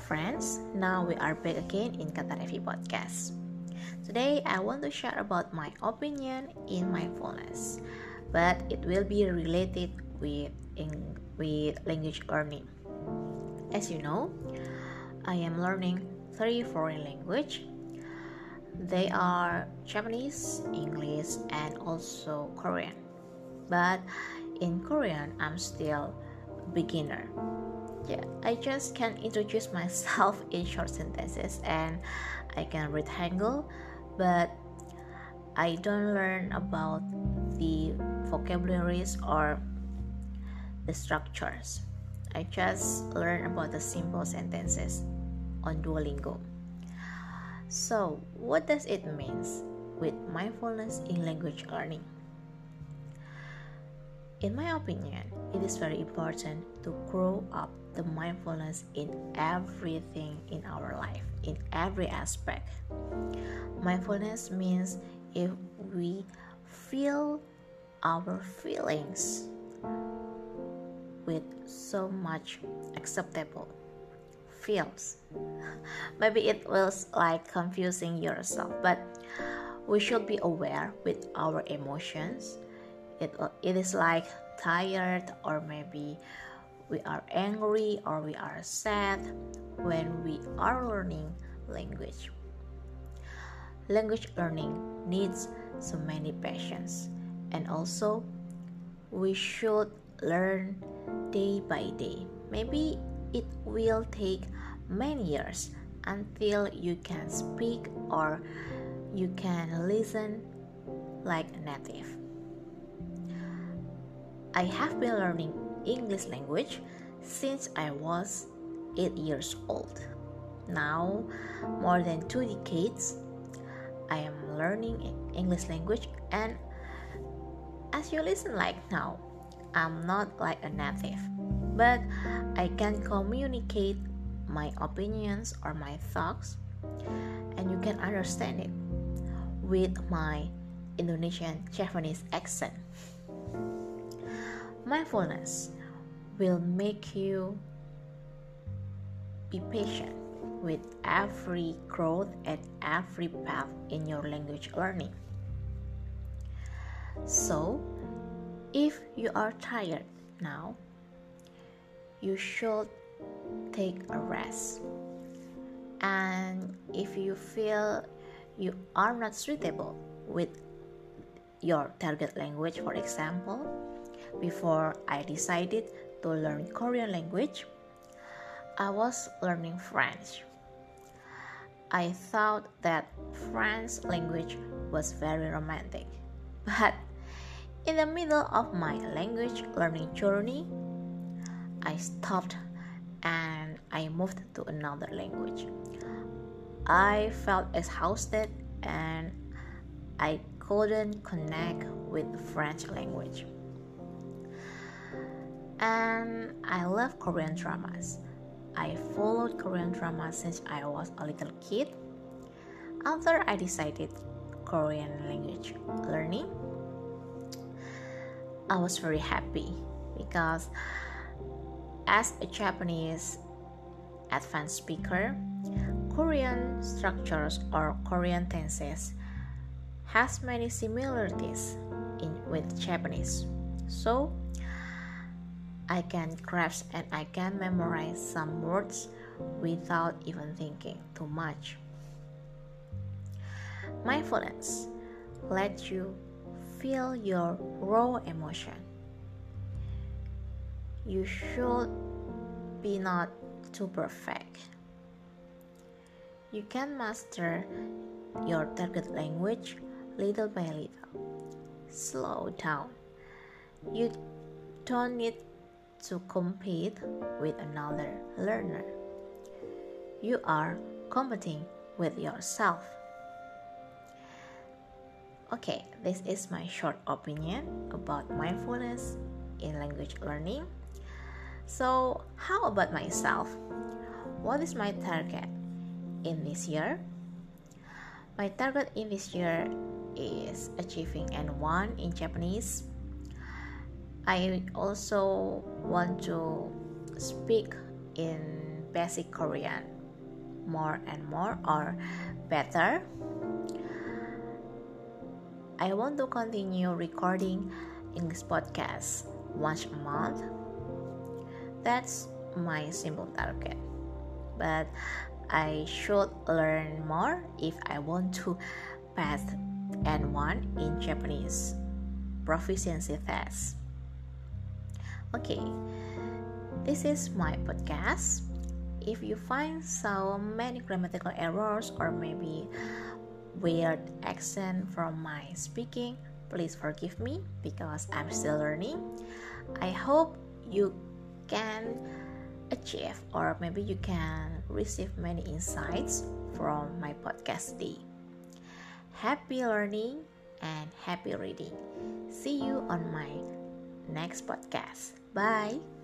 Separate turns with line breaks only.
friends, now we are back again in Katarevi Podcast. Today I want to share about my opinion in mindfulness, but it will be related with in, with language learning. As you know, I am learning three foreign language. They are Japanese, English, and also Korean. But in Korean, I'm still beginner yeah i just can introduce myself in short sentences and i can read hangul but i don't learn about the vocabularies or the structures. I just learn about the simple sentences on duolingo. So what does it mean with mindfulness in language learning in my opinion, it is very important to grow up the mindfulness in everything in our life, in every aspect. Mindfulness means if we feel our feelings with so much acceptable feels maybe it was like confusing yourself but we should be aware with our emotions it, it is like tired or maybe we are angry or we are sad when we are learning language. Language learning needs so many patience and also we should learn day by day. Maybe it will take many years until you can speak or you can listen like a native. I have been learning English language since I was 8 years old. Now, more than 2 decades, I am learning English language and as you listen like now, I'm not like a native, but I can communicate my opinions or my thoughts and you can understand it with my Indonesian Japanese accent. Mindfulness will make you be patient with every growth and every path in your language learning. So, if you are tired now, you should take a rest. And if you feel you are not suitable with your target language, for example, before I decided to learn Korean language, I was learning French. I thought that French language was very romantic. But in the middle of my language learning journey, I stopped and I moved to another language. I felt exhausted and I couldn't connect with the French language and I love Korean dramas. I followed Korean dramas since I was a little kid. After I decided Korean language learning, I was very happy because as a Japanese advanced speaker, Korean structures or Korean tenses has many similarities in with Japanese. So I can grasp and I can memorize some words without even thinking too much. Mindfulness let you feel your raw emotion. You should be not too perfect. You can master your target language little by little. Slow down. You don't need to compete with another learner. You are competing with yourself. Okay, this is my short opinion about mindfulness in language learning. So, how about myself? What is my target in this year? My target in this year is achieving N1 in Japanese I also want to speak in basic Korean more and more or better. I want to continue recording English podcast once a month. That's my simple target. But I should learn more if I want to pass N1 in Japanese proficiency test. Okay, this is my podcast. If you find so many grammatical errors or maybe weird accent from my speaking, please forgive me because I'm still learning. I hope you can achieve or maybe you can receive many insights from my podcast day. Happy learning and happy reading. See you on my next podcast. Bye.